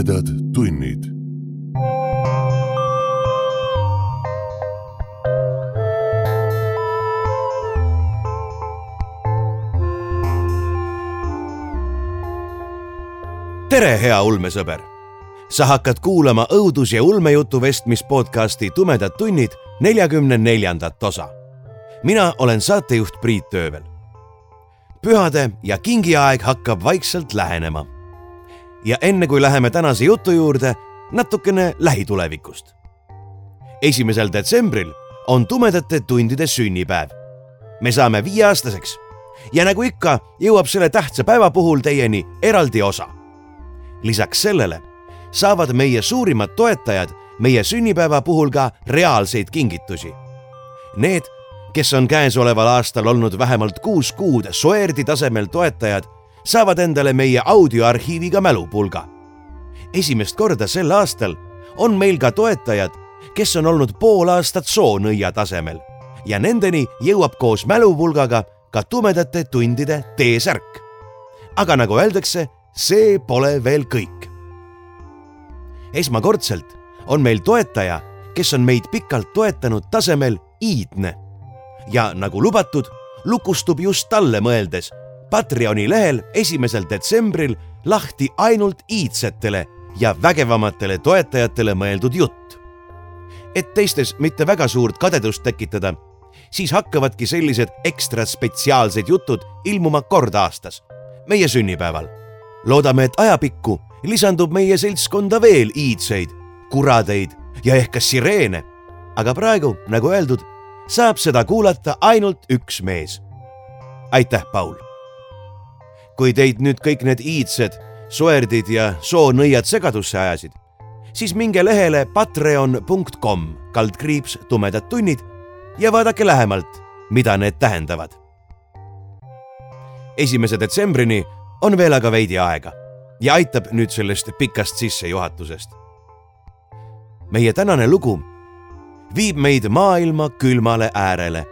tumedad tunnid. tere, hea ulmesõber! sa hakkad kuulama õudus- ja ulmejutu vestmis podcasti Tumedad tunnid neljakümne neljandat osa. mina olen saatejuht Priit Öövel. pühade ja kingiaeg hakkab vaikselt lähenema. Ja enne kui läheme tänase jutu juurde, natukene lähitulevikust. esimesel detsembril on tumedate tundide sünnipäev. me saame viieaastaseks ja nagu ikka, jõuab selle tähtsa päeva puhul teieni eraldi osa lisaks sellele saavad meie suurimad toetajad meie sünnipäeva puhul ka reaalseid kingitusi. Need, kes on käesoleval aastal olnud vähemalt kuus kuud Soerdi tasemel toetajad, saavad endale meie audioarhiiviga mälupulga. esimest korda sel aastal on meil ka toetajad, kes on olnud pool aastat soonõia tasemel ja nendeni jõuab koos mälupulgaga ka tumedate tundide T-särk. aga nagu öeldakse see pole veel kõik. esmakordselt on meil toetaja, kes on meid pikalt toetanud tasemel iidne ja nagu lubatud, lukustub just talle mõeldes Patreoni lehel esimesel detsembril lahti ainult iidsetele ja vägevamatele toetajatele mõeldud jutt. et teistes mitte väga suurt kadedust tekitada, siis hakkavadki sellised ekstra spetsiaalsed jutud ilmuma kord aastas, meie sünnipäeval loodame, et ajapikku lisandub meie seltskonda veel iidseid, kuradeid ja ehk ka sireene. aga praegu, nagu öeldud, saab seda kuulata ainult üks mees. aitäh, Paul. Kui teid nüüd kõik need iidsed, soerdid ja soonõiad segadusse ajasid, siis minge lehele patreon.com kaldkriips tumedad tunnid ja vaadake lähemalt, mida need tähendavad. esimese detsembrini on veel aga veidi aega ja aitab nüüd sellest pikast sissejuhatusest. meie tänane lugu viib meid maailma külmale äärele,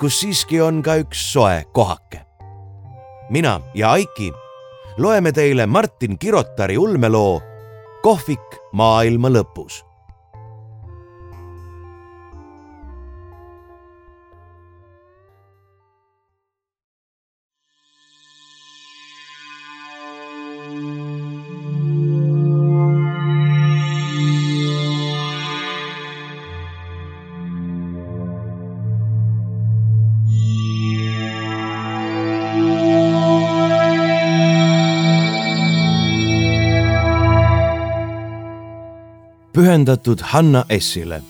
kus siiski on ka üks soe kohake. Mina ja Aiki. Loeme teile Martin Kirotari ulmeloo Kohvik maailma lõpus pühendatud Hanna Essile.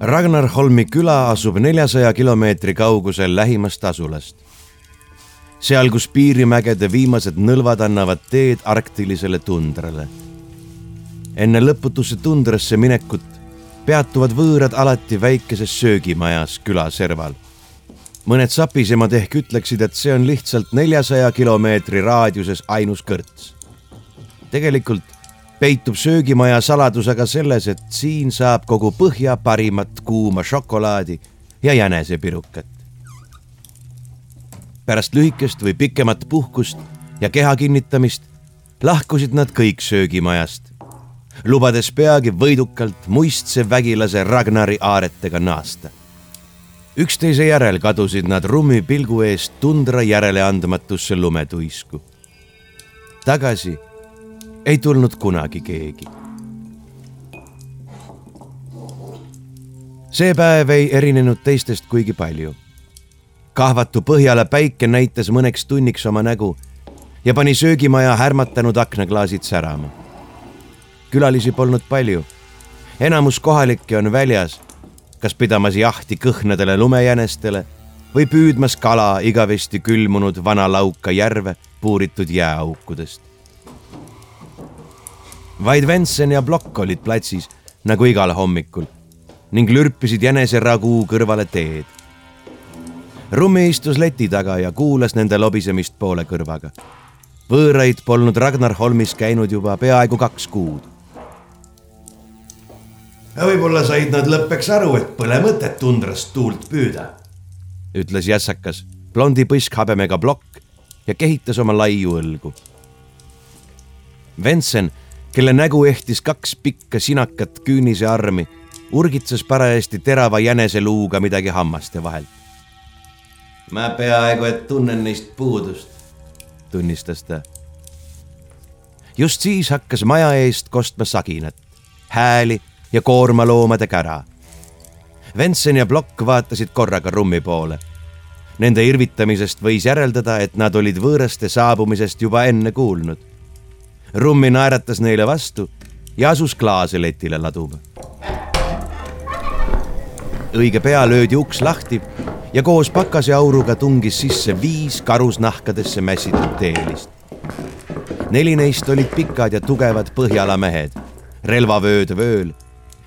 Ragnarholmi küla asub neljasaja kilomeetri kaugusel lähimast asulast. seal, kus piirimägede viimased nõlvad annavad teed arktilisele tundrale. enne lõputusse tundrasse minekut peatuvad võõrad alati väikeses söögimajas küla serval mõned sapisemad ehk ütleksid, et see on lihtsalt neljasaja kilomeetri raadiuses ainus kõrts tegelikult peitub söögimaja saladus aga selles, et siin saab kogu põhja parimat kuuma šokolaadi ja jänesepirukat. pärast lühikest või pikemat puhkust ja keha kinnitamist lahkusid nad kõik söögimajast, lubades peagi võidukalt muistse vägilase Ragnari aaretega naasta. üksteise järel kadusid nad rummi pilgu eest tundra järeleandmatusse lumetuisku. tagasi ei tulnud kunagi keegi. see päev ei erinenud teistest kuigi palju. kahvatu põhjale päike näitas mõneks tunniks oma nägu ja pani söögimaja härmatanud aknaklaasid särama. külalisi polnud palju. enamus kohalikke on väljas, kas pidamas jahti kõhnadele lumejänestele või püüdmas kala igavesti külmunud vana lauka järve puuritud jääaukudest vaid Ventsen ja Blokk olid platsis nagu igal hommikul ning lürpisid jäneseraguu kõrvale teed. Rummi istus leti taga ja kuulas nende lobisemist poole kõrvaga. võõraid polnud Ragnar Holmis käinud juba peaaegu kaks kuud. võib-olla said nad lõppeks aru, et pole mõtet tundrast tuult püüda, ütles jässakas blondi põskhabemega Blokk ja kehitas oma laiu õlgu. Ventsen, kelle nägu ehtis kaks pikka sinakat küünise armi, urgitses parajasti terava jäneseluuga midagi hammaste vahelt. ma peaaegu et tunnen neist puudust, tunnistas ta. just siis hakkas maja eest kostma saginat, hääli ja koormaloomade kära. Ventsen ja Plokk vaatasid korraga rummi poole Nende irvitamisest võis järeldada, et nad olid võõraste saabumisest juba enne kuulnud. Rummi naeratas neile vastu ja asus klaase letile laduma. õige pea löödi uks lahti ja koos pakase auruga tungis sisse viis karusnahkadesse mässitud teelist. neli neist olid pikad ja tugevad Põhjala mehed, relvavööd vööl,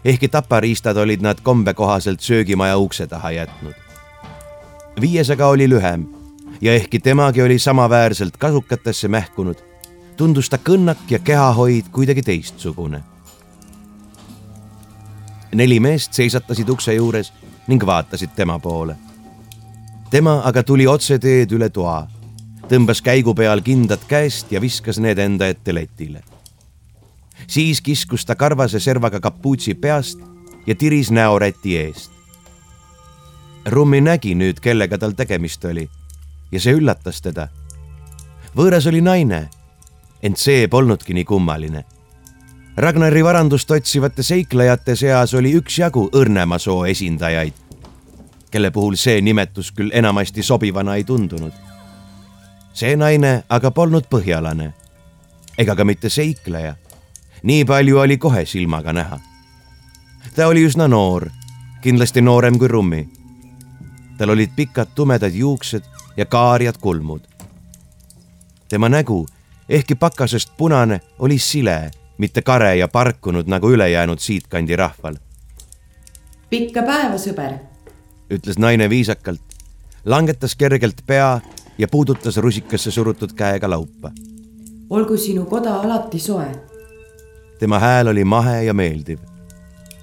ehkki tapariistad olid nad kombe kohaselt söögimaja ukse taha jätnud viies aga oli lühem ja ehkki temagi oli samaväärselt kasukatesse mähkunud, tundus ta kõnnak ja kehahoid kuidagi teistsugune. neli meest seisatasid ukse juures ning vaatasid tema poole. tema aga tuli otseteed üle toa, tõmbas käigu peal kindad käest ja viskas need enda ette letile. siis kiskus ta karvase servaga kapuutsi peast ja tiris näoräti eest. Rummi nägi nüüd, kellega tal tegemist oli ja see üllatas teda. võõras oli naine, ent see polnudki nii kummaline. Ragnari varandust otsivate seiklejate seas oli üksjagu õrnema soo esindajaid, kelle puhul see nimetus küll enamasti sobivana ei tundunud. see naine aga polnud põhjalane ega ka mitte seikleja. nii palju oli kohe silmaga näha. ta oli üsna noor, kindlasti noorem kui Rummi tal olid pikad tumedad juuksed ja kaarjad kulmud. tema nägu, ehkki pakasest punane, oli sile, mitte kare ja parkunud nagu ülejäänud siitkandi rahval. pikka päeva, sõber, ütles naine viisakalt, langetas kergelt pea ja puudutas rusikasse surutud käega laupa. olgu sinu koda alati soe. tema hääl oli mahe ja meeldiv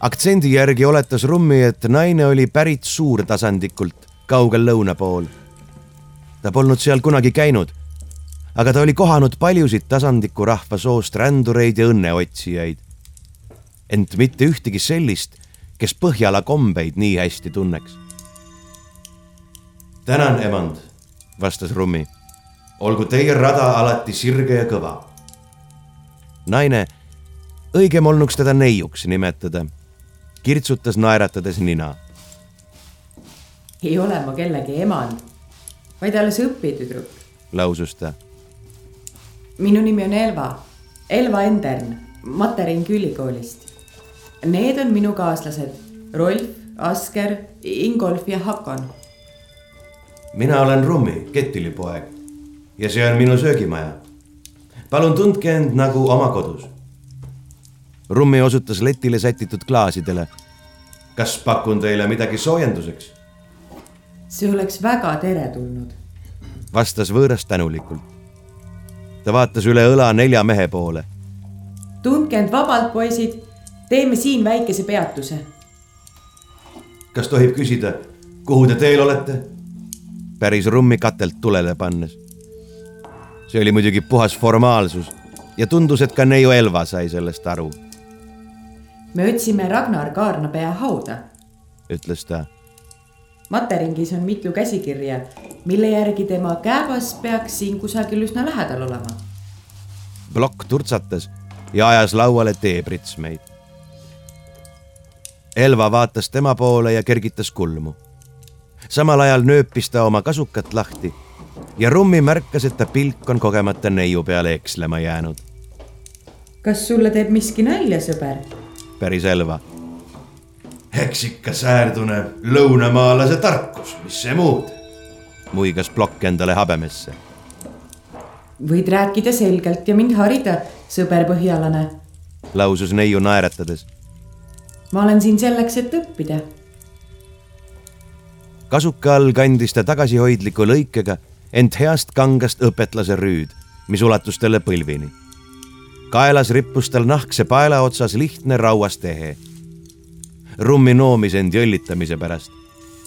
aktsendi järgi oletas Rummi, et naine oli pärit suurtasandikult, kaugel lõuna pool. ta polnud seal kunagi käinud, aga ta oli kohanud paljusid tasandiku rahva soost rändureid ja õnneotsijaid. ent mitte ühtegi sellist, kes Põhjala kombeid nii hästi tunneks. tänan, emand, vastas Rummi. olgu teie rada alati sirge ja kõva. naine, õigem olnuks teda neiuks nimetada kirtsutas naeratades nina. ei ole ma kellegi emand, vaid alles õpitüdruk, lausus ta. Minu nimi on Elva, Elva Endern, Matering ülikoolist. Need on minu kaaslased Rolf, Asker, Ingolf ja Hakon. mina olen Rummi, Kettili poeg ja see on minu söögimaja. palun tundke end nagu oma kodus Rummi osutas letile sätitud klaasidele. kas pakun teile midagi soojenduseks? see oleks väga teretulnud. vastas võõras tänulikult. Ta vaatas üle õla nelja mehe poole. tundke end vabalt, poisid. teeme siin väikese peatuse. kas tohib küsida, kuhu te teel olete? päris Rummi katelt tulele pannes. see oli muidugi puhas formaalsus ja tundus, et ka neiu Elva sai sellest aru me otsime Ragnar Kaarnapea hauda, ütles ta. Materingis on mitu käsikirja, mille järgi tema kääbas peaks siin kusagil üsna lähedal olema. Plokk turtsatas ja ajas lauale teepritsmeid. Elva vaatas tema poole ja kergitas kulmu. samal ajal nööpis ta oma kasukat lahti ja Rummi märkas, et ta pilk on kogemata neiu peale ekslema jäänud. kas sulle teeb miski nalja, sõber? päris Elva. eks ikka säärdune lõunamaalase tarkus, mis see muud, muigas plokk endale habemesse. Võid rääkida selgelt ja mind harida, sõber põhjalane, lausus neiu naeratades. ma olen siin selleks, et õppida. kasuka all kandis ta tagasihoidliku lõikega ent heast kangast õpetlase rüüd, mis ulatus talle põlvini kaelas rippus tal nahkse paela otsas lihtne rauas tehe. Rummi noomis end jõllitamise pärast.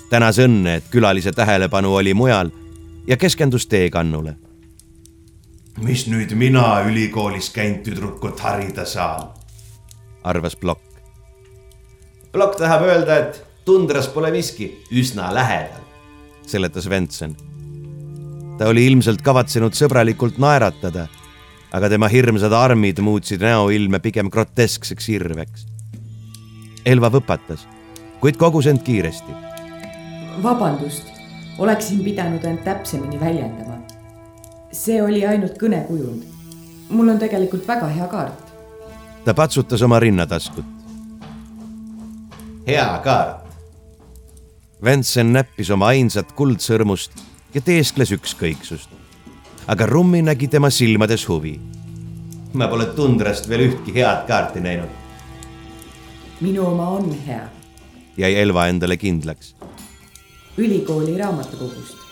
tänas õnne, et külalise tähelepanu oli mujal ja keskendus teekannule. Mis nüüd mina ülikoolis käinud tüdrukut harida saan, arvas Plokk. Plokk tahab öelda, et tundras pole miski üsna lähedal, seletas Ventsen. ta oli ilmselt kavatsenud sõbralikult naeratada, aga tema hirmsad armid muutsid näoilme pigem groteskseks irveks. Elva võpatas, kuid kogus end kiiresti. vabandust, oleksin pidanud end täpsemini väljendama. See oli ainult kõnekujund. mul on tegelikult väga hea kaart. ta patsutas oma rinnataskut. hea kaart Ventsen näppis oma ainsat kuldsõrmust ja teeskles ükskõiksust. aga Rummi nägi tema silmades huvi. ma pole tundrast veel ühtki head kaarti näinud. minu oma on hea. jäi Elva endale kindlaks. ülikooli raamatukogust.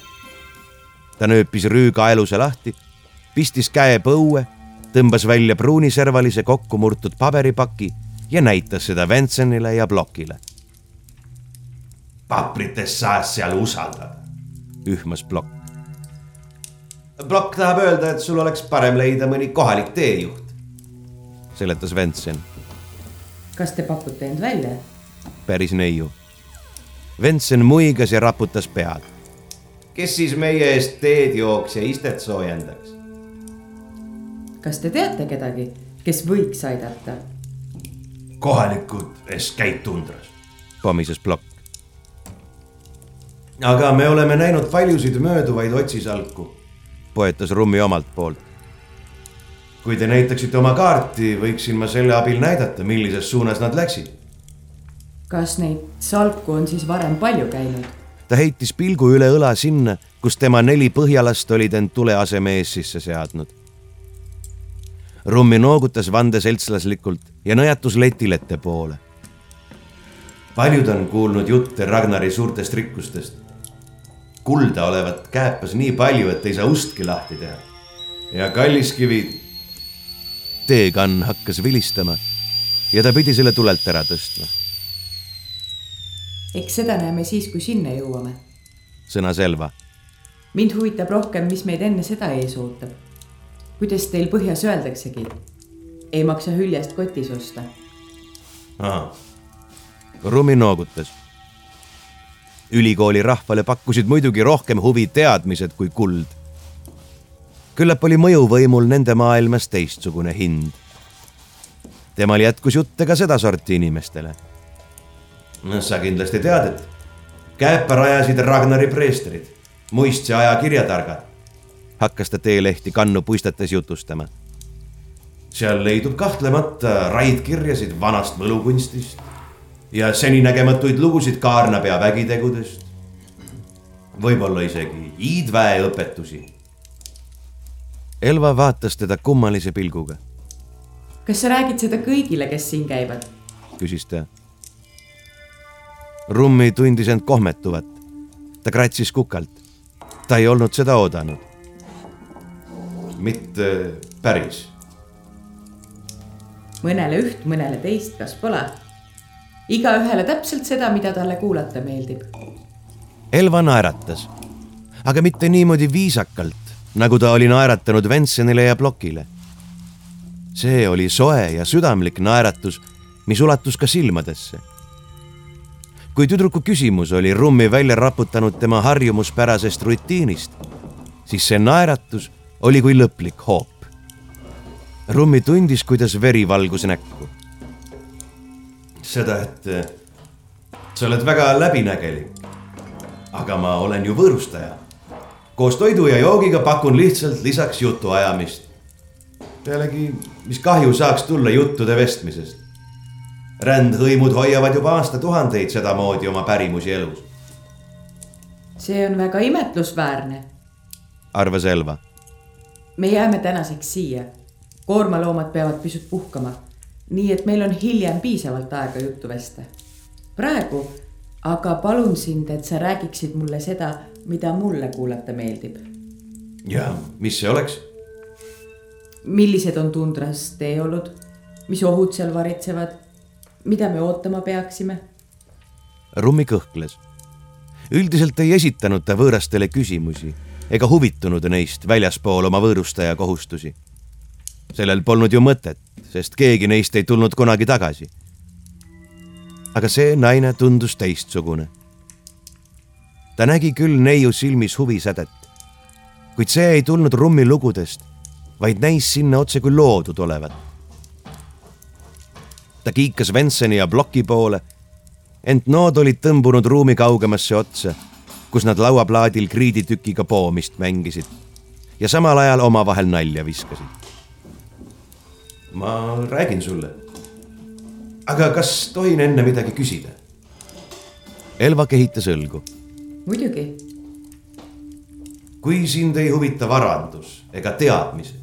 Ta nööpis rüükaeluse lahti, pistis käe põue, tõmbas välja pruuniservalise kokkumurtud paberipaki ja näitas seda Ventsenile ja Blokile papritest saas seal usaldada, ühmas Plokk. Plokk tahab öelda, et sul oleks parem leida mõni kohalik teejuht, seletas Ventsen. kas te pakute end välja? päris neiu. Ventsen muigas ja raputas pead. Kes siis meie eest teed jooks ja istet soojendaks? kas te teate kedagi, kes võiks aidata? kohalikud escape tundras, pomises Plokk aga me oleme näinud paljusid mööduvaid otsisalku, poetas Rummi omalt poolt. kui te näitaksite oma kaarti, võiksin ma selle abil näidata, millises suunas nad läksid. kas neid salku on siis varem palju käinud? Ta heitis pilgu üle õla sinna, kus tema neli põhjalast olid end tule aseme ees sisse seadnud. Rummi noogutas vandeseltslaslikult ja nõjatus letilette poole. paljud on kuulnud jutte Ragnari suurtest rikkustest kulda olevat kääpas nii palju, et ei saa ustki lahti teha. ja kalliskivid. teekann hakkas vilistama ja ta pidi selle tulelt ära tõstma. Eks seda näeme siis, kui sinna jõuame. sõnas Elva. mind huvitab rohkem, mis meid enne seda ees ootab. kuidas teil põhjas öeldaksegi? ei maksa hüljest kotis osta. Rumi noogutas ülikooli rahvale pakkusid muidugi rohkem huvi teadmised kui kuld. küllap oli mõjuvõimul nende maailmas teistsugune hind. temal jätkus jutte ka sedasorti inimestele. Sa kindlasti tead, et käepa rajasid Ragnari preestrid, muistse aja kirjatargad. hakkas ta teelehti kannu puistates jutustama. seal leidub kahtlemata raidkirjasid vanast võlukunstist ja seninägematuid lugusid Kaarnapea vägitegudest. võib-olla isegi hiidväe õpetusi. Elva vaatas teda kummalise pilguga. kas sa räägid seda kõigile, kes siin käivad? küsis ta. Rummi tundis end kohmetuvat. ta kratsis kukalt. ta ei olnud seda oodanud. mitte päris. mõnele üht, mõnele teist, kas pole? igaühele täpselt seda, mida talle kuulata meeldib. Elva naeratas, aga mitte niimoodi viisakalt, nagu ta oli naeratanud Ventsenile ja Blokile. see oli soe ja südamlik naeratus, mis ulatus ka silmadesse. Kui tüdruku küsimus oli Rummi välja raputanud tema harjumuspärasest rutiinist, siis see naeratus oli kui lõplik hoop. Rummi tundis, kuidas veri valgus näkku seda, et eh, sa oled väga läbinägelik. aga ma olen ju võõrustaja. koos toidu ja joogiga pakun lihtsalt lisaks jutuajamist. pealegi, mis kahju saaks tulla juttude vestmisest. Rändhõimud hoiavad juba aastatuhandeid sedamoodi oma pärimusi elus. see on väga imetlusväärne, arvas Elva. me jääme tänaseks siia. koormaloomad peavad pisut puhkama nii et meil on hiljem piisavalt aega juttu vesta. praegu aga palun sind, et sa räägiksid mulle seda, mida mulle kuulata meeldib. ja mis see oleks? millised on tundras teeolud, mis ohud seal varitsevad, mida me ootama peaksime? Rummi kõhkles. üldiselt ei esitanud ta võõrastele küsimusi, ega huvitunud neist väljaspool oma võõrustaja kohustusi. sellel polnud ju mõtet, sest keegi neist ei tulnud kunagi tagasi. aga see naine tundus teistsugune. ta nägi küll neiu silmis huvisädet, kuid see ei tulnud Rummi lugudest, vaid näis sinna otse kui loodud olevat. Ta kiikas Venseni ja ploki poole, ent nood olid tõmbunud ruumi kaugemasse otsa kus nad lauaplaadil kriiditükiga poomist mängisid ja samal ajal omavahel nalja viskasid. ma räägin sulle. aga kas tohin enne midagi küsida? Elva kehitas õlgu. muidugi. kui sind ei huvita varandus ega teadmised,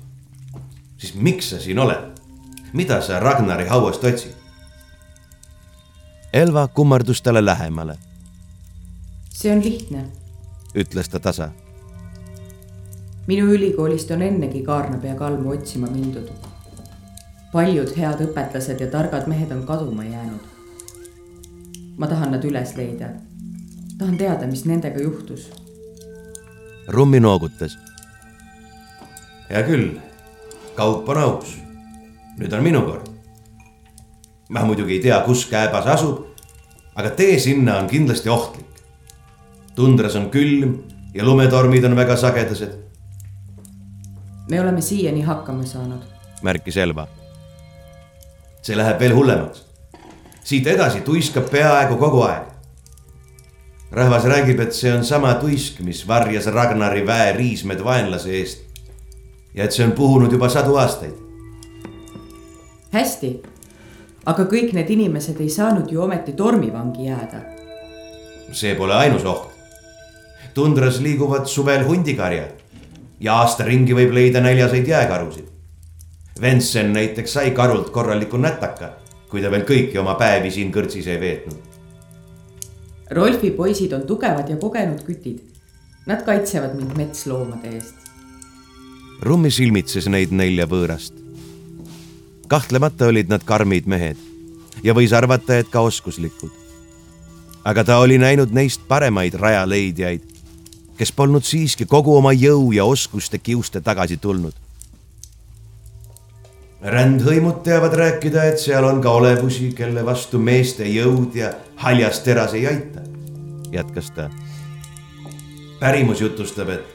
siis miks sa siin oled? Mida sa Ragnari hauast otsid? Elva kummardus talle lähemale see on lihtne, ütles ta tasa. minu ülikoolist on ennegi kaarnapea kalmu otsima mindud. paljud head õpetlased ja targad mehed on kaduma jäänud. ma tahan nad üles leida. tahan teada, mis nendega juhtus. Rummi noogutas. hea küll, kaup on aus. Nüüd on minu kord. ma muidugi ei tea, kus kääbas asub, aga tee sinna on kindlasti ohtlik tundras on külm ja lumetormid on väga sagedased. me oleme siiani hakkama saanud, märkis Elva. see läheb veel hullemaks. siit edasi tuiskab peaaegu kogu aeg. rahvas räägib, et see on sama tuisk, mis varjas Ragnari väe riismed vaenlase eest. ja et see on puhunud juba sadu aastaid. Hästi, aga kõik need inimesed ei saanud ju ometi tormivangi jääda. see pole ainus oht tundras liiguvad suvel hundikarjad ja aasta ringi võib leida näljaseid jääkarusid. Vensen näiteks sai karult korraliku nätaka, kui ta veel kõiki oma päevi siin kõrtsis ei veetnud. Rolfi poisid on tugevad ja kogenud kütid. Nad kaitsevad mind metsloomade eest. Rummi silmitses neid nelja võõrast. Kahtlemata olid nad karmid mehed ja võis arvata, et ka oskuslikud. aga ta oli näinud neist paremaid rajaleidjaid kes polnud siiski kogu oma jõu ja oskuste kiuste tagasi tulnud. rändhõimud teavad rääkida, et seal on ka olevusi, kelle vastu meeste jõud ja haljas teras ei aita, jätkas ta. pärimus jutustab, et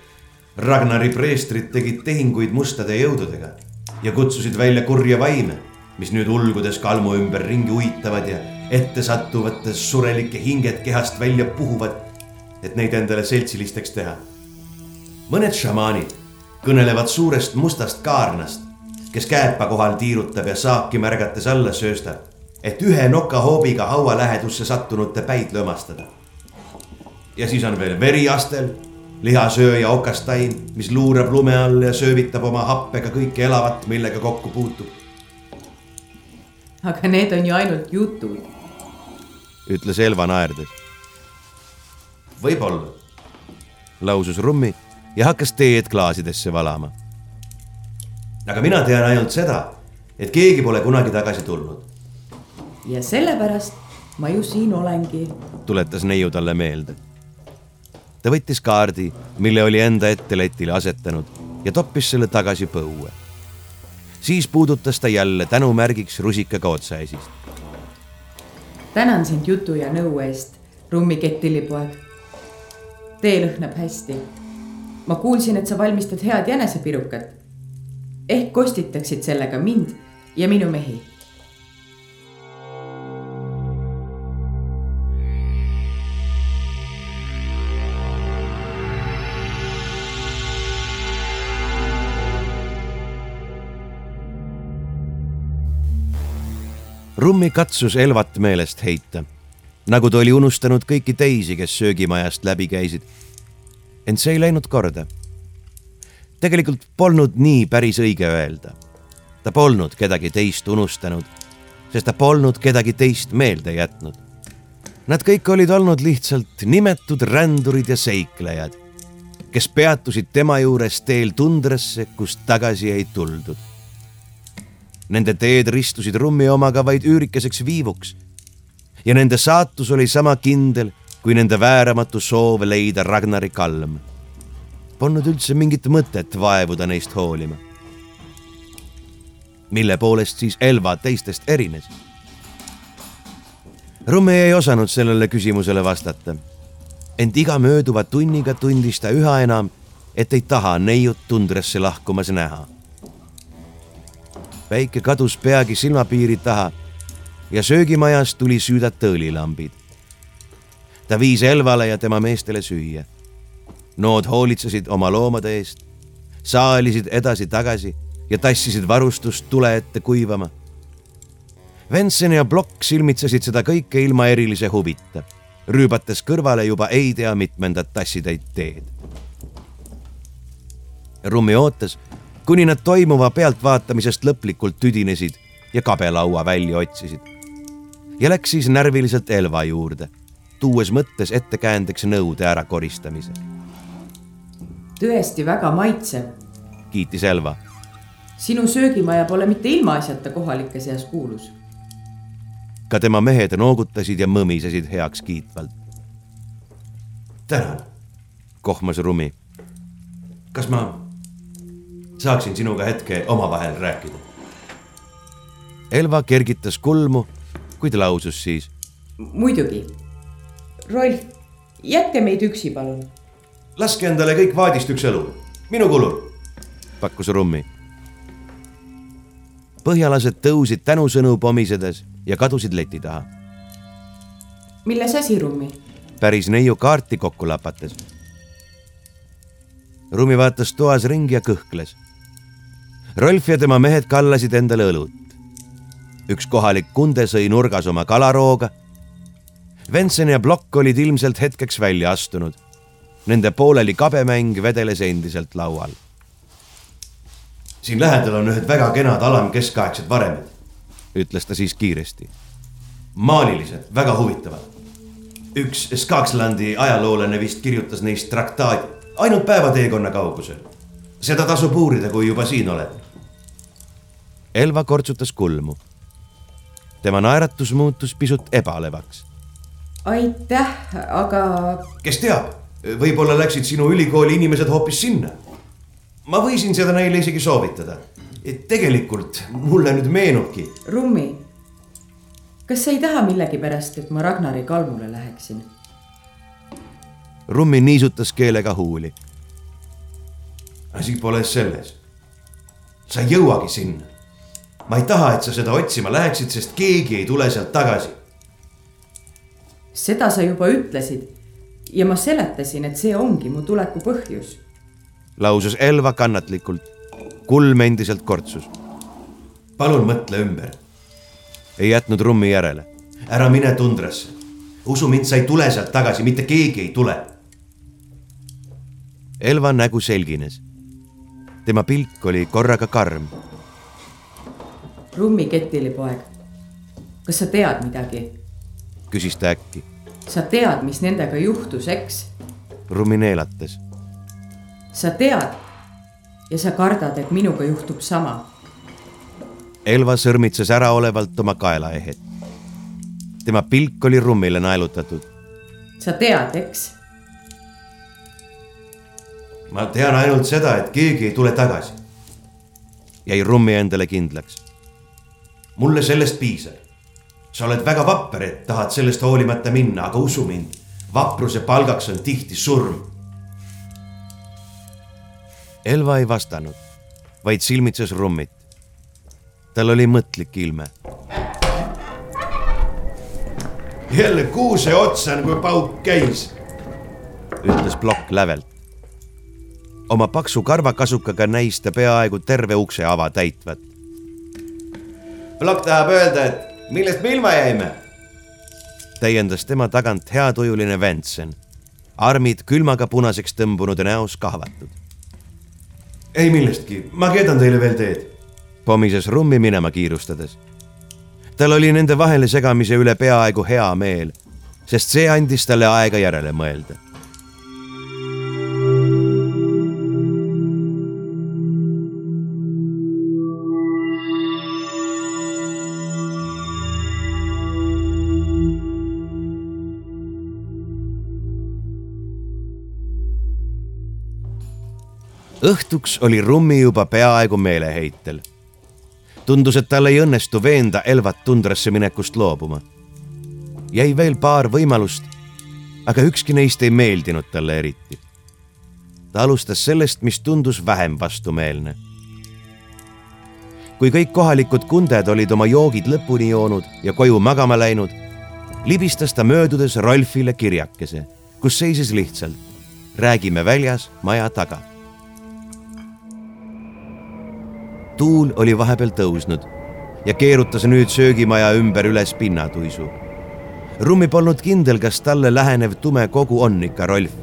Ragnari preestrid tegid tehinguid mustade jõududega ja kutsusid välja kurja vaime, mis nüüd ulgudes kalmu ümber ringi uitavad ja ettesattuvates surelike hinged kehast välja puhuvad et neid endale seltsilisteks teha. mõned šamaanid kõnelevad suurest mustast kaarnast, kes kääpa kohal tiirutab ja saaki märgates alla sööstab, et ühe nokahoobiga haua lähedusse sattunute päid lömastada. ja siis on veel veriastel, lihasööja okastaim, mis luurab lume all ja söövitab oma happega kõike elavat, millega kokku puutub. aga need on ju ainult jutud, ütles Elva naerdes võib-olla, lausus Rummi ja hakkas teed klaasidesse valama. aga mina tean ainult seda, et keegi pole kunagi tagasi tulnud. ja sellepärast ma ju siin olengi, tuletas neiu talle meelde. Ta võttis kaardi, mille oli enda ette letile asetanud ja toppis selle tagasi põue. siis puudutas ta jälle tänumärgiks rusikaga otsaesist. tänan sind jutu ja nõu eest, Rummi kettilipoeg tee lõhnab hästi. ma kuulsin, et sa valmistad head jänesepirukat. ehk kostitaksid sellega mind ja minu mehi. Rummi katsus Elvat meelest heita nagu ta oli unustanud kõiki teisi, kes söögimajast läbi käisid. ent see ei läinud korda. tegelikult polnud nii päris õige öelda. ta polnud kedagi teist unustanud, sest ta polnud kedagi teist meelde jätnud. Nad kõik olid olnud lihtsalt nimetud rändurid ja seiklejad, kes peatusid tema juures teel tundrasse, kust tagasi ei tuldud. Nende teed ristusid Rummi omaga vaid üürikeseks viivuks ja nende saatus oli sama kindel kui nende vääramatu soov leida Ragnari kalm. polnud üldse mingit mõtet vaevuda neist hoolima. mille poolest siis Elva teistest erines? Rummi ei osanud sellele küsimusele vastata. ent iga mööduva tunniga tundis ta üha enam, et ei taha neiut tundrasse lahkumas näha. Päike kadus peagi silmapiiri taha ja söögimajas tuli süüdata õlilambid. ta viis Elvale ja tema meestele süüa. Nood hoolitsesid oma loomade eest, saalisid edasi-tagasi ja tassisid varustust tule ette kuivama. Vensen ja Blokk silmitsesid seda kõike ilma erilise huvita, rüübates kõrvale juba ei tea mitmendat tassitäit teed. Rummi ootas, kuni nad toimuva pealtvaatamisest lõplikult tüdinesid ja kabelaua välja otsisid. ja läks siis närviliselt Elva juurde, tuues mõttes ettekäändeks nõude ärakoristamise. tõesti väga maitsev, kiitis Elva. sinu söögimaja pole mitte ilmaasjata kohalike seas kuulus. ka tema mehed noogutasid ja mõmisesid heakskiitvalt. tänan, kohmas Rumi. kas ma saaksin sinuga hetke omavahel rääkida? Elva kergitas kulmu, kuid lausus siis. muidugi. Rolf, jätke meid üksi, palun. laske endale kõik vaadist üks õlu, minu kulul. pakkus Rummi. põhjalased tõusid tänusõnu pomisedes ja kadusid leti taha. milles asi, Rummi? päris neiu kaarti kokku lapates. Rummi vaatas toas ringi ja kõhkles. Rolf ja tema mehed kallasid endale õlut. üks kohalik kunde sõi nurgas oma kalarooga. Vensen ja Blokk olid ilmselt hetkeks välja astunud. Nende pooleli kabemäng vedeles endiselt laual. siin lähedal on ühed väga kenad alamkeskaegsed varemed, ütles ta siis kiiresti. maalilised, väga huvitavad. üks Skakslandi ajaloolane vist kirjutas neist traktaadi, ainult päevateekonna kaugusel. seda tasub uurida, kui juba siin oled. Elva kortsutas kulmu. tema naeratus muutus pisut ebalevaks. aitäh, aga kes teab, võib-olla läksid sinu ülikooli inimesed hoopis sinna. ma võisin seda neile isegi soovitada. et tegelikult mulle nüüd meenubki, Rummi, kas sa ei taha millegipärast, et ma Ragnari kalmule läheksin? Rummi niisutas keelega huuli. asi pole selles. sa ei jõuagi sinna. Ma ei taha, et sa seda otsima läheksid, sest keegi ei tule sealt tagasi. seda sa juba ütlesid ja ma seletasin, et see ongi mu tuleku põhjus. lausus Elva kannatlikult. kulm endiselt kortsus. palun mõtle ümber, ei jätnud Rummi järele. ära mine tundrasse. usu mind, sa ei tule sealt tagasi, mitte keegi ei tule. Elva nägu selgines. tema pilk oli korraga karm. Rummi ketilipoeg, kas sa tead midagi? küsis ta äkki. sa tead, mis nendega juhtus, eks? Rummi neelatas. sa tead ja sa kardad, et minuga juhtub sama. Elva sõrmitses äraolevalt oma kaelaehet. tema pilk oli Rummile naelutatud. sa tead, eks? ma tean ainult seda, et keegi ei tule tagasi. jäi Rummi endale kindlaks. Mulle sellest piisab. sa oled väga vapper, et tahad sellest hoolimata minna, aga usu mind, vapruse palgaks on tihti surm. Elva ei vastanud, vaid silmitses Rummit. tal oli mõtlik ilme. jälle kuuse otsa kui pauk käis. ütles Plokk lävelt. oma paksu karvakasukaga näis ta peaaegu terve ukse ava täitvat. Plokk tahab öelda, et millest me ilma jäime. täiendas tema tagant heatujuline Ventsen, armid külmaga punaseks tõmbunud ja näos kahvatud. ei millestki, ma keedan teile veel teed. pomises Rummi minema kiirustades. tal oli nende vahele segamise üle peaaegu hea meel, sest see andis talle aega järele mõelda. Õhtuks oli Rummi juba peaaegu meeleheitel. tundus, et tal ei õnnestu veenda Elvat tundrasse minekust loobuma. jäi veel paar võimalust, aga ükski neist ei meeldinud talle eriti. ta alustas sellest, mis tundus vähem vastumeelne. kui kõik kohalikud kunded olid oma joogid lõpuni joonud ja koju magama läinud, libistas ta möödudes Rolfile kirjakese, kus seisis lihtsalt räägime väljas maja taga tuul oli vahepeal tõusnud ja keerutas nüüd söögimaja ümber üles pinnatuisu. Rummi polnud kindel, kas talle lähenev tume kogu on ikka Rolf,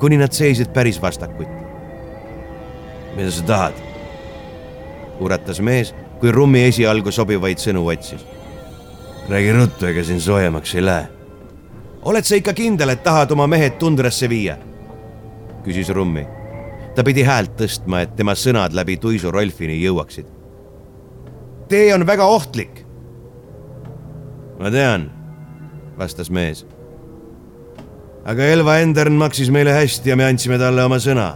kuni nad seisid päris vastakuti. mida sa tahad? uratas mees, kui Rummi esialgu sobivaid sõnu otsis. räägi ruttu, ega siin soojemaks ei lähe. oled sa ikka kindel, et tahad oma mehed tundrasse viia? küsis Rummi ta pidi häält tõstma, et tema sõnad läbi tuisu Rolfini jõuaksid. tee on väga ohtlik. ma tean, vastas mees. aga Elva Endern maksis meile hästi ja me andsime talle oma sõna.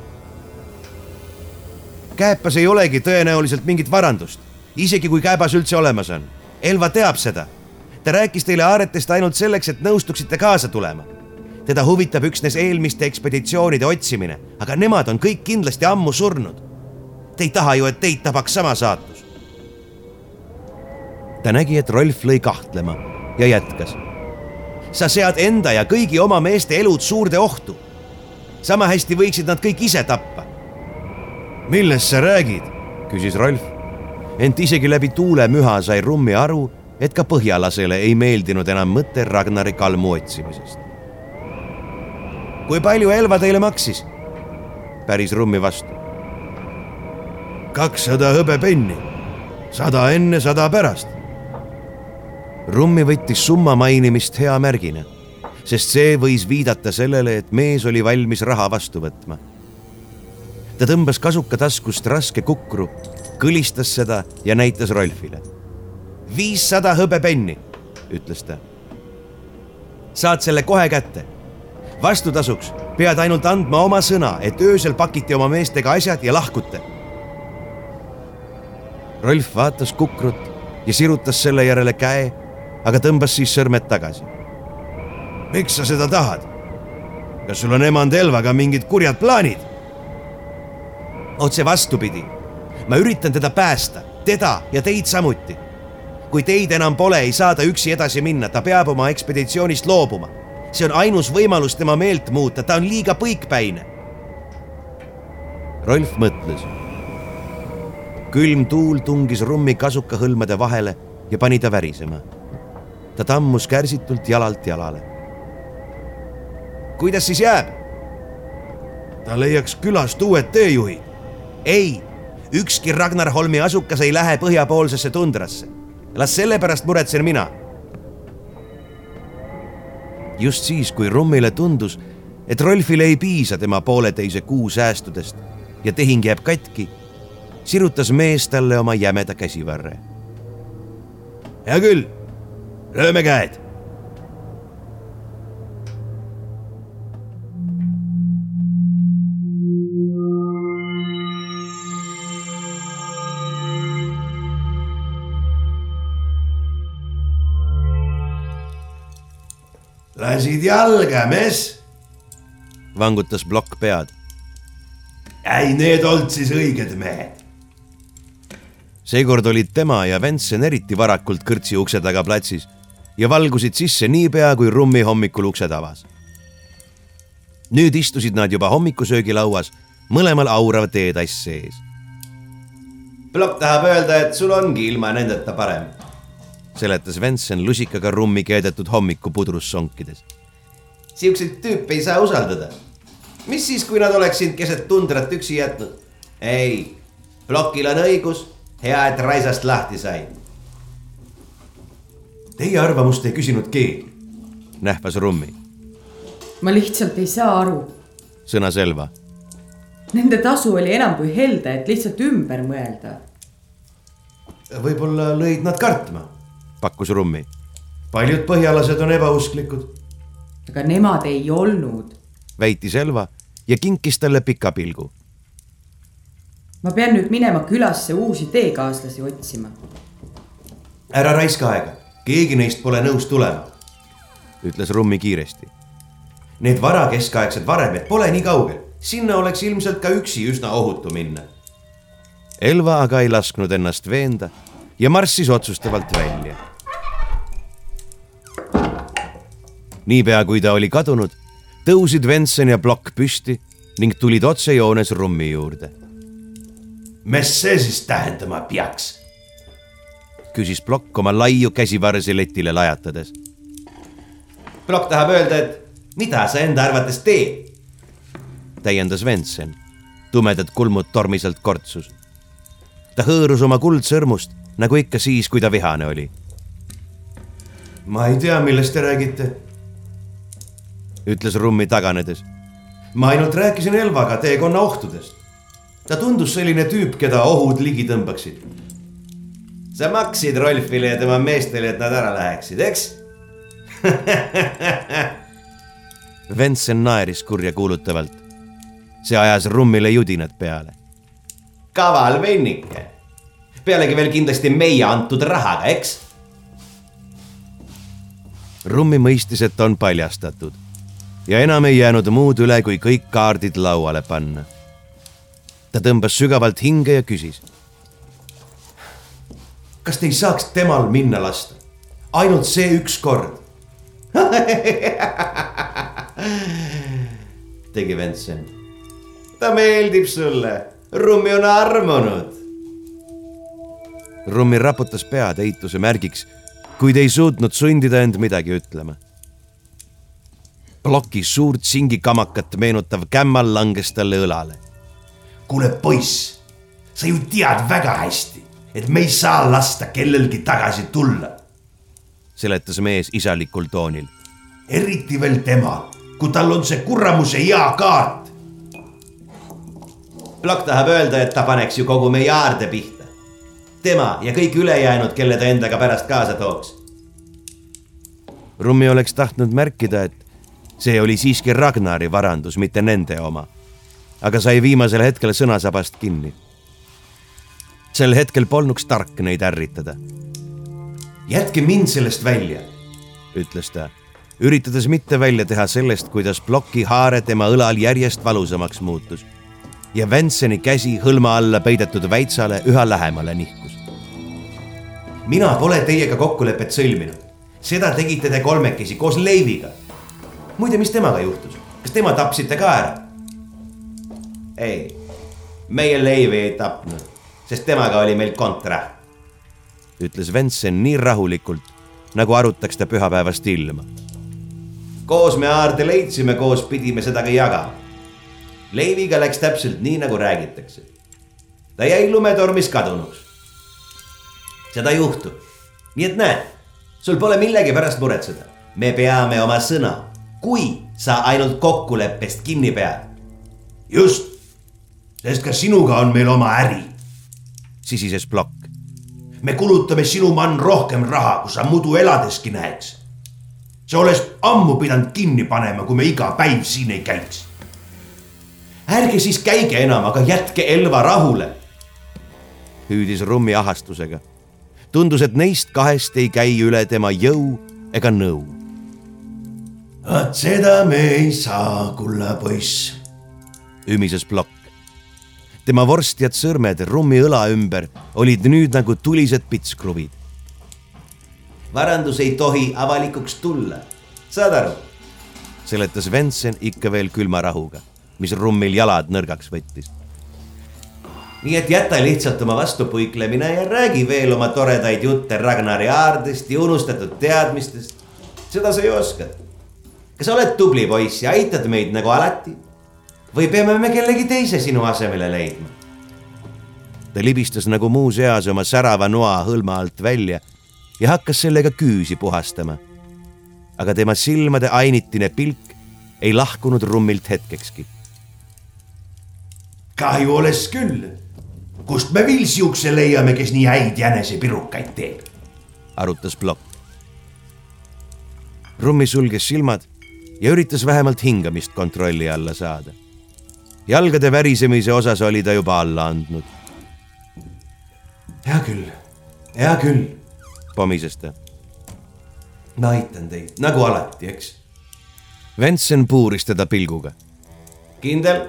Kääpas ei olegi tõenäoliselt mingit varandust, isegi kui Kääbas üldse olemas on. Elva teab seda. ta rääkis teile aaretest ainult selleks, et nõustuksite kaasa tulema teda huvitab üksnes eelmiste ekspeditsioonide otsimine, aga nemad on kõik kindlasti ammu surnud. Te ei taha ju, et teid tabaks sama saatus. ta nägi, et Rolf lõi kahtlema ja jätkas. sa sead enda ja kõigi oma meeste elud suurde ohtu. sama hästi võiksid nad kõik ise tappa. millest sa räägid? küsis Rolf. ent isegi läbi tuulemüha sai Rummi aru, et ka põhjalasele ei meeldinud enam mõte Ragnari kalmu otsimisest kui palju Elva teile maksis? päris Rummi vastu. kakssada hõbepenni, sada enne, sada pärast. Rummi võttis summa mainimist hea märgina, sest see võis viidata sellele, et mees oli valmis raha vastu võtma. ta tõmbas kasuka taskust raske kukru, kõlistas seda ja näitas Rolfile. viissada hõbepenni, ütles ta. saad selle kohe kätte vastutasuks pead ainult andma oma sõna, et öösel pakite oma meestega asjad ja lahkute. Rolf vaatas kukrut ja sirutas selle järele käe, aga tõmbas siis sõrmed tagasi. miks sa seda tahad? kas sul on emand Elvaga mingid kurjad plaanid? otse vastupidi. ma üritan teda päästa, teda ja teid samuti. kui teid enam pole, ei saa ta üksi edasi minna, ta peab oma ekspeditsioonist loobuma see on ainus võimalus tema meelt muuta, ta on liiga põikpäine. Rolf mõtles. külm tuul tungis rummi kasukahõlmade vahele ja pani ta värisema. ta tammus kärsitult jalalt jalale. kuidas siis jääb? ta leiaks külast uued teejuhid. ei, ükski Ragnar Holmi asukas ei lähe põhjapoolsesse tundrasse. las sellepärast muretsen mina just siis, kui Rummile tundus, et Rolfile ei piisa tema pooleteise kuu säästudest ja tehing jääb katki, sirutas mees talle oma jämeda käsivarre. hea küll, lööme käed lasid jalga, mees. vangutas plokk pead. ei, need olnud siis õiged mehed. seekord olid tema ja Ventsen eriti varakult kõrtsi ukse taga platsis ja valgusid sisse niipea, kui Rummi hommikul uksed avas. nüüd istusid nad juba hommikusöögilauas, mõlemal aurav teetass sees. plokk tahab öelda, et sul ongi ilma nendeta parem seletas Ventsen lusikaga rummi keedetud hommikupudrus sonkides. Siukseid tüüpe ei saa usaldada. mis siis, kui nad oleks sind keset tundrat üksi jätnud? ei, plokil on õigus, hea, et Raisast lahti sai. Teie arvamust ei küsinud keegi, nähvas Rummi. ma lihtsalt ei saa aru. sõnas Elva. Nende tasu oli enam kui helde, et lihtsalt ümber mõelda. võib-olla lõid nad kartma pakkus Rummi. paljud põhjalased on ebausklikud. aga nemad ei olnud. väitis Elva ja kinkis talle pika pilgu. ma pean nüüd minema külasse uusi teekaaslasi otsima. ära raiska aega, keegi neist pole nõus tulema, ütles Rummi kiiresti. Need varakeskaegsed varemed pole nii kaugel, sinna oleks ilmselt ka üksi üsna ohutu minna. Elva aga ei lasknud ennast veenda ja marssis otsustavalt välja. Niipea kui ta oli kadunud, tõusid Ventsen ja Plokk püsti ning tulid otsejoones Rummi juurde. mis see siis tähendama peaks? küsis Plokk oma laiu käsivarsi letile lajatades. Plokk tahab öelda, et mida sa enda arvates teed? täiendas Ventsen. tumedad kulmud tormiselt kortsus. ta hõõrus oma kuldsõrmust nagu ikka siis, kui ta vihane oli. ma ei tea, millest te räägite, ütles Rummi taganedes. ma ainult rääkisin Elvaga teekonna ohtudest. ta tundus selline tüüp, keda ohud ligi tõmbaksid. sa maksid Rolfile ja tema meestele, et nad ära läheksid, eks Ventsen naeris kurjakuulutavalt. see ajas Rummile judinad peale. kaval vennike. pealegi veel kindlasti meie antud rahaga, eks? Rummi mõistis, et on paljastatud ja enam ei jäänud muud üle, kui kõik kaardid lauale panna. ta tõmbas sügavalt hinge ja küsis. kas te ei saaks temal minna lasta? ainult see üks kord tegi Ventsen. ta meeldib sulle, Rummi on armunud. Rummi raputas pead eituse märgiks, kuid ei suutnud sundida end midagi ütlema. Ploki suurt singikamakat meenutav kämmal langes talle õlale. kuule, poiss, sa ju tead väga hästi, et me ei saa lasta kellelgi tagasi tulla. seletas mees isalikul toonil. eriti veel temal, kui tal on see kuramuse hea kaart. Plokk tahab öelda, et ta paneks ju kogu meie aarde pihta. tema ja kõik ülejäänud, kelle ta endaga pärast kaasa tooks. Rummi oleks tahtnud märkida, et see oli siiski Ragnari varandus, mitte nende oma. aga sai viimasel hetkel sõnasabast kinni. sel hetkel polnuks tark neid ärritada, jätke mind sellest välja. ütles ta, üritades mitte välja teha sellest, kuidas ploki haare tema õlal järjest valusamaks muutus ja Venseni käsi hõlma alla peidetud väitsale üha lähemale nihkus. mina pole teiega kokkulepet sõlminud. seda tegite te kolmekesi koos Leiviga. Muide, mis temaga juhtus? kas tema tapsite ka ära? ei, meie Leivi ei tapnud, sest temaga oli meil kontra. ütles Ventsen nii rahulikult, nagu arutaks ta pühapäevast ilma. koos me aarde leidsime, koos pidime seda ka jagama. Leiviga läks täpselt nii, nagu räägitakse. ta jäi lumetormis kadunuks. seda juhtub. nii et näed, sul pole millegi pärast muretseda. me peame oma sõna, kui sa ainult kokkuleppest kinni pead. just, sest ka sinuga on meil oma äri. sisises plokk. me kulutame sinu mann rohkem raha, kui sa muidu eladeski näeks. sa oleks ammu pidanud kinni panema, kui me iga päev siin ei käiks ärge siis käige enam, aga jätke Elva rahule. hüüdis Rummi ahastusega. tundus, et neist kahest ei käi üle tema jõu ega nõu. Vot seda me ei saa, kulla poiss, ümises plokk. tema vorstjad sõrmed Rummi õla ümber olid nüüd nagu tulised pitskruvid. varandus ei tohi avalikuks tulla, saad aru? seletas Ventsen ikka veel külma rahuga mis Rummil jalad nõrgaks võttis. nii et jäta lihtsalt oma vastupuiklemine ja räägi veel oma toredaid jutte Ragnari aardest ja unustatud teadmistest. seda sa ju oskad. Kas sa oled tubli poiss ja aitad meid nagu alati? või peame me kellegi teise sinu asemele leidma? ta libistas nagu muus eas oma särava noa hõlma alt välja ja hakkas sellega küüsi puhastama. aga tema silmade ainitine pilk ei lahkunud Rummilt hetkekski kahju oleks küll. kust me veel siukse leiame, kes nii häid jänesepirukaid teeb? arutas Plokk. Rummi sulges silmad ja üritas vähemalt hingamist kontrolli alla saada. jalgade värisemise osas oli ta juba alla andnud. hea küll, hea küll, pomises ta. ma aitan teid nagu alati, eks. Ventsen puuris teda pilguga. kindel?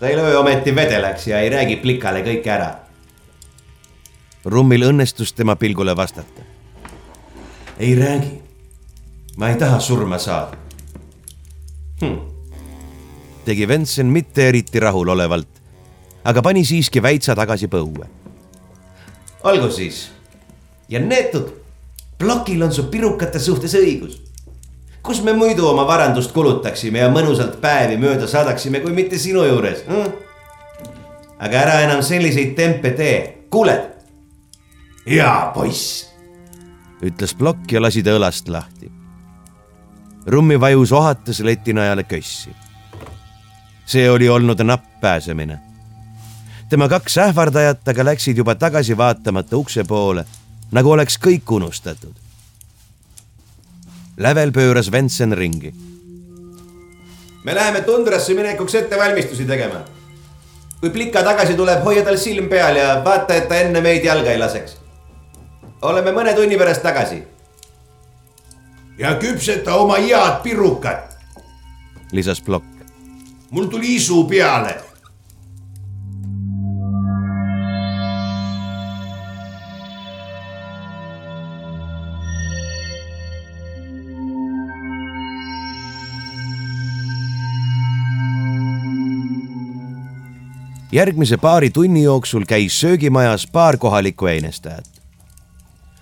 ta ei löö ometi vedelaks ja ei räägi plikale kõike ära. Rummil õnnestus tema pilgule vastata. ei räägi. Ma ei taha surma saada hm tegi Ventsen mitte eriti rahulolevalt, aga pani siiski väitsa tagasi põue. olgu siis. ja neetud, plokil on su pirukate suhtes õigus. kus me muidu oma varandust kulutaksime ja mõnusalt päevi mööda saadaksime, kui mitte sinu juures hm?? aga ära enam selliseid tempe tee, kuuled? hea poiss, ütles plokk ja lasi ta õlast lahti. Rummi vajus ohates letinajale kössi see oli olnud napp pääsemine. tema kaks ähvardajat aga läksid juba tagasi vaatamata ukse poole, nagu oleks kõik unustatud. lävel pööras Ventsen ringi. me läheme tundrasse minekuks ettevalmistusi tegema. kui plika tagasi tuleb, hoia tal silm peal ja vaata, et ta enne meid jalga ei laseks. oleme mõne tunni pärast tagasi. Ja küpseta oma head pirukat, lisas plokk mul tuli isu peale. järgmise paari tunni jooksul käis söögimajas paar kohalikku heinestajat.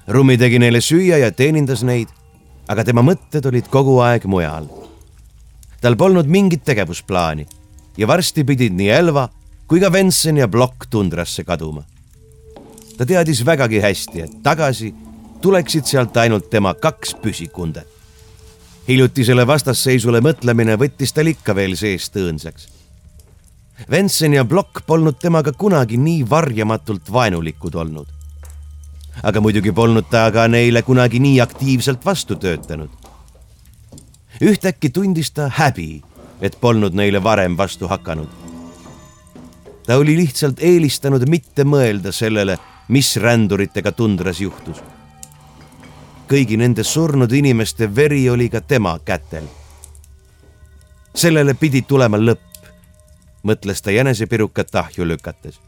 Rummi tegi neile süüa ja teenindas neid, aga tema mõtted olid kogu aeg mujal tal polnud mingit tegevusplaani ja varsti pidid nii Elva kui ka Vensen ja Blokk tundrasse kaduma. ta teadis vägagi hästi, et tagasi tuleksid sealt ainult tema kaks püsikundet. hiljutisele vastasseisule mõtlemine võttis tal ikka veel seest õõnsaks. Vensen ja Blokk polnud temaga kunagi nii varjamatult vaenulikud olnud. Aga muidugi polnud ta ka neile kunagi nii aktiivselt vastu töötanud ühtäkki tundis ta häbi, et polnud neile varem vastu hakanud. ta oli lihtsalt eelistanud mitte mõelda sellele, mis ränduritega tundras juhtus. kõigi nende surnud inimeste veri oli ka tema kätel. sellele pidi tulema lõpp, mõtles ta jänesepirukat ahju lükates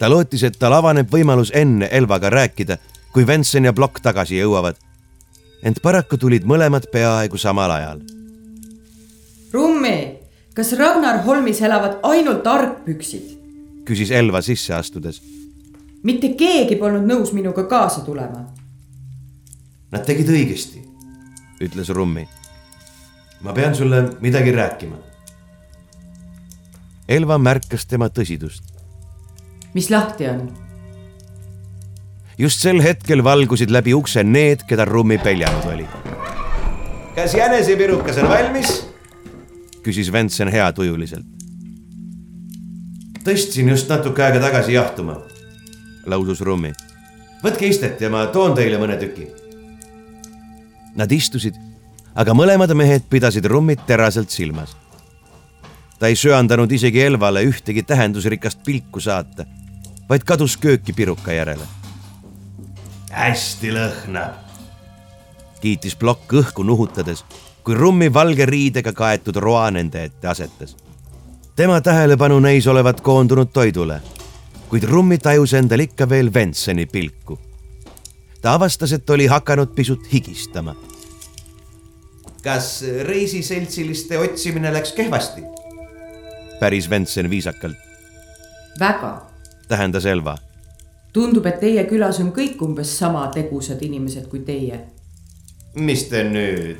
ta lootis, et tal avaneb võimalus enne Elvaga rääkida, kui Vensen ja Blokk tagasi jõuavad ent paraku tulid mõlemad peaaegu samal ajal. Rummi, kas Ragnar Holmis elavad ainult argpüksid? küsis Elva sisse astudes. mitte keegi polnud nõus minuga kaasa tulema. Nad tegid õigesti, ütles Rummi. ma pean sulle midagi rääkima. Elva märkas tema tõsidust. Mis lahti on? just sel hetkel valgusid läbi ukse need, keda Rummi peljanud oli. kas jänesepirukas on valmis? küsis Ventsen heatujuliselt. tõstsin just natuke aega tagasi jahtuma, lausus Rummi. võtke istet ja ma toon teile mõne tüki. Nad istusid, aga mõlemad mehed pidasid Rummit teraselt silmas. ta ei söandanud isegi Elvale ühtegi tähendusrikast pilku saata, vaid kadus kööki piruka järele hästi lõhnab. kiitis plokk õhku nuhutades, kui rummi valge riidega kaetud roa nende ette asetas. tema tähelepanu neis olevat koondunud toidule, kuid rummi tajus endal ikka veel Ventseni pilku. ta avastas, et oli hakanud pisut higistama. kas reisiseltsiliste otsimine läks kehvasti? päris Ventsen viisakalt. väga, tähendas Elva tundub, et teie külas on kõik umbes sama tegusad inimesed kui teie. mis te nüüd?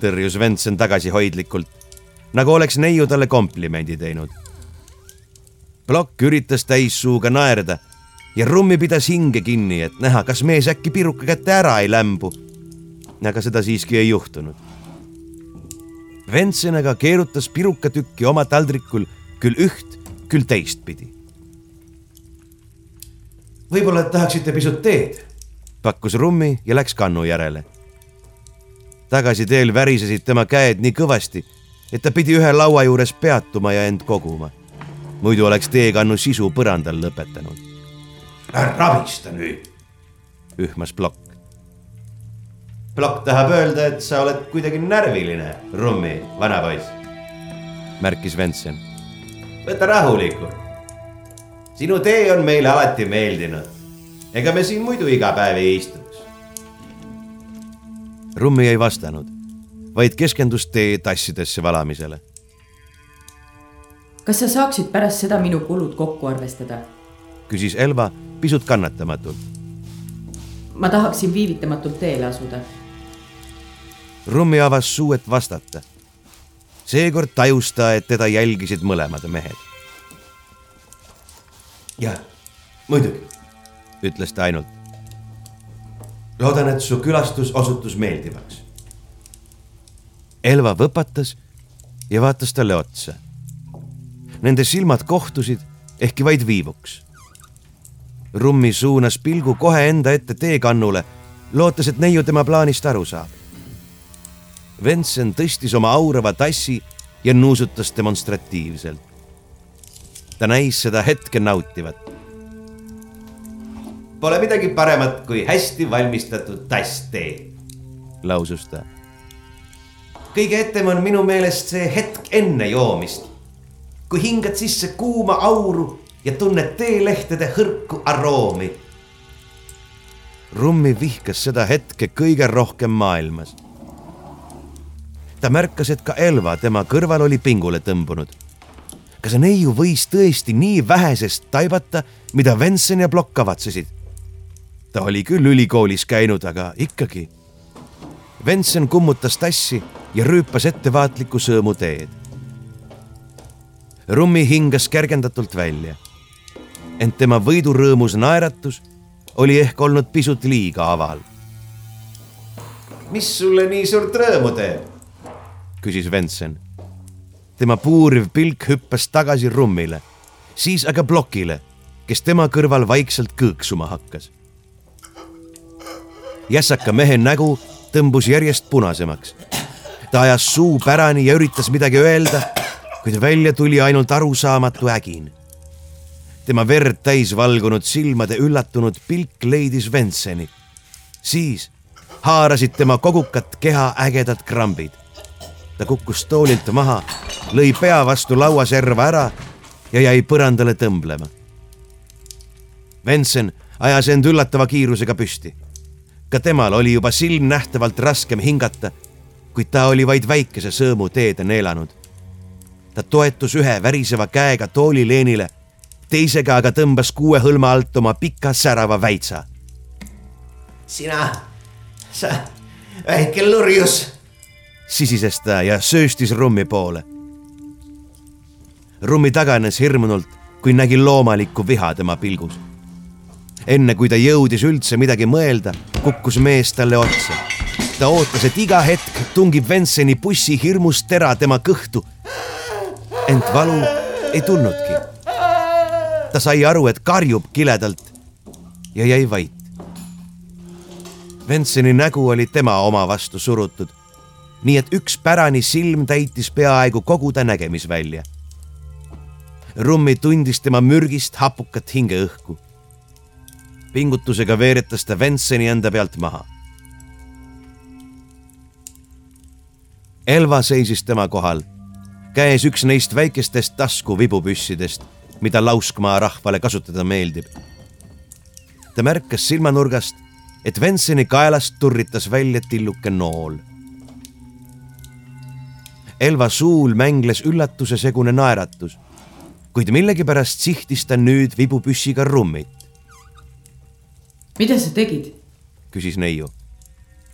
tõrjus Ventsen tagasihoidlikult, nagu oleks neiu talle komplimendi teinud. plokk üritas täissuuga naerda ja Rummi pidas hinge kinni, et näha, kas mees äkki piruka kätte ära ei lämbu. aga seda siiski ei juhtunud. Ventsen aga keerutas pirukatükki oma taldrikul küll üht, küll teistpidi võib-olla tahaksite pisut teed? pakkus Rummi ja läks kannu järele. tagasiteel värisesid tema käed nii kõvasti, et ta pidi ühe laua juures peatuma ja end koguma. muidu oleks teekannu sisu põrandal lõpetanud. ära rabista nüüd. ühmas plokk. plokk tahab öelda, et sa oled kuidagi närviline, Rummi, vanapoiss. märkis Ventsen. võta rahulikult. Sinu tee on meile alati meeldinud. ega me siin muidu iga päev ei istuks. Rummi ei vastanud, vaid keskendus tee tassidesse valamisele. kas sa saaksid pärast seda minu kulud kokku arvestada? küsis Elva pisut kannatamatult. ma tahaksin viivitamatult teele asuda. Rummi avas suu, et vastata. seekord tajus ta, et teda jälgisid mõlemad mehed. Jah, muidugi, ütles ta ainult. loodan, et su külastus osutus meeldivaks. Elva võpatas ja vaatas talle otsa. Nende silmad kohtusid, ehkki vaid viivuks. Rummi suunas pilgu kohe enda ette teekannule, lootes, et neiu tema plaanist aru saab. Ventsen tõstis oma aurava tassi ja nuusutas demonstratiivselt. Ta näis seda hetke nautivat. Pole midagi paremat kui hästi valmistatud tass tee. lausus ta. kõige etem on minu meelest see hetk enne joomist. kui hingad sisse kuuma auru ja tunned teelehtede hõrku aroomi. Rummi vihkas seda hetke kõige rohkem maailmas. ta märkas, et ka Elva tema kõrval oli pingule tõmbunud. Kas neiu võis tõesti nii vähesest taibata, mida Vensen ja Plokk kavatsesid? ta oli küll ülikoolis käinud, aga ikkagi. Vensen kummutas tassi ja rüüpas ettevaatlikku sõõmu teed. Rummi hingas kergendatult välja. ent tema võidurõõmus naeratus oli ehk olnud pisut liiga aval. mis sulle nii suurt rõõmu teeb? küsis Vensen. Tema puuriv pilk hüppas tagasi Rummile, siis aga Plokile, kes tema kõrval vaikselt kõõksuma hakkas. jässaka mehe nägu tõmbus järjest punasemaks. ta ajas suu pärani ja üritas midagi öelda, kuid välja tuli ainult arusaamatu ägin. tema verd täis valgunud silmade üllatunud pilk leidis Venseni. siis haarasid tema kogukat keha ägedad krambid. Ta kukkus toolilt maha, lõi pea vastu lauaserva ära ja jäi põrandale tõmblema. Vensen ajas end üllatava kiirusega püsti ka temal oli juba silmnähtavalt raskem hingata, kuid ta oli vaid väikese sõõmu teede neelanud. ta toetus ühe väriseva käega toolileenile, teisega aga tõmbas kuue hõlma alt oma pika särava väitsa. sina, sa väike lurjus, sisises ta ja sööstis Rummi poole. Rummi taganes hirmunult, kui nägi loomalikku viha tema pilgus enne kui ta jõudis üldse midagi mõelda, kukkus mees talle otsa. ta ootas, et iga hetk tungib Venseni bussi hirmust tera tema kõhtu. ent valu ei tulnudki. ta sai aru, et karjub kiledalt ja jäi vait. Venseni nägu oli tema oma vastu surutud, nii et üks pärani silm täitis peaaegu kogu ta nägemisvälja. Rummi tundis tema mürgist hapukat hingeõhku pingutusega veeretas ta Venseni enda pealt maha. Elva seisis tema kohal, käes üks neist väikestest taskuvibupüssidest, mida Lauskmaa rahvale kasutada meeldib. ta märkas silmanurgast, et Venseni kaelast turritas välja tilluke nool. Elva suul mängles üllatuse segune naeratus, kuid millegipärast sihtis ta nüüd vibupüssiga rummit mida sa tegid? küsis neiu.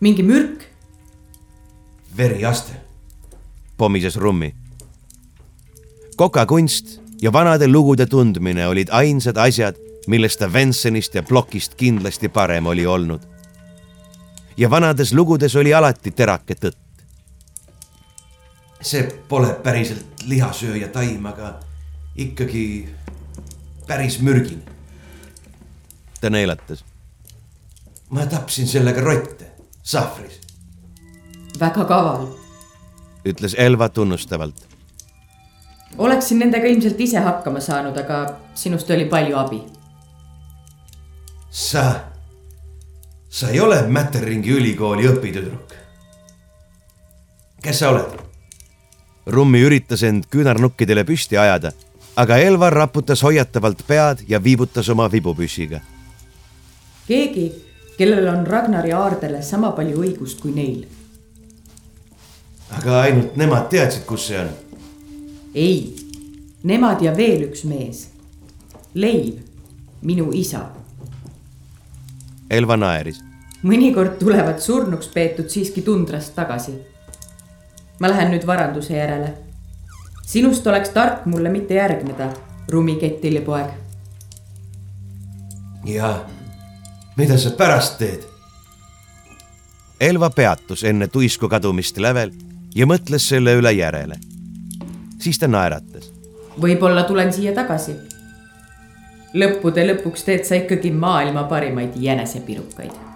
mingi mürk? veriaste. pommises Rummi. kokakunst ja vanade lugude tundmine olid ainsad asjad, millest ta Vensenist ja Plokist kindlasti parem oli olnud. ja vanades lugudes oli alati terake tõtt. See pole päriselt lihasööja taim, aga ikkagi päris mürgine. ta neelatas ma tapsin sellega rotte sahvris. väga kaval. ütles Elva tunnustavalt. oleksin nendega ilmselt ise hakkama saanud, aga sinust oli palju abi. sa, sa ei ole Mätteringi ülikooli õpitüdruk. kes sa oled? Rummi üritas end küünarnukkidele püsti ajada, aga Elvar raputas hoiatavalt pead ja viibutas oma vibupüssiga. keegi, kellel on Ragnari aardele sama palju õigust kui neil. aga ainult nemad teadsid, kus see on. ei, nemad ja veel üks mees. Leiv, minu isa. Elva naeris. mõnikord tulevad surnuks peetud siiski tundrast tagasi. Ma lähen nüüd varanduse järele. sinust oleks tark mulle mitte järgneda, rummikettilipoeg. ja mida sa pärast teed? Elva peatus enne tuisku kadumist lävel ja mõtles selle üle järele. siis ta naeratas. võib-olla tulen siia tagasi. lõppude lõpuks teed sa ikkagi maailma parimaid jänesepirukaid.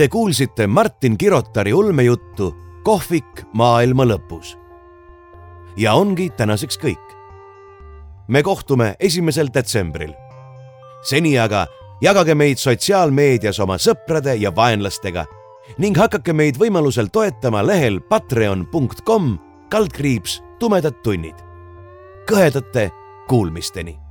Te kuulsite Martin Kirotari ulmejuttu Kohvik maailma lõpus. ja ongi tänaseks kõik. me kohtume esimesel detsembril. seni aga jagage meid sotsiaalmeedias oma sõprade ja vaenlastega ning hakake meid võimalusel toetama lehel patreon.com kaldkriips tumedad tunnid. kõhedate kuulmisteni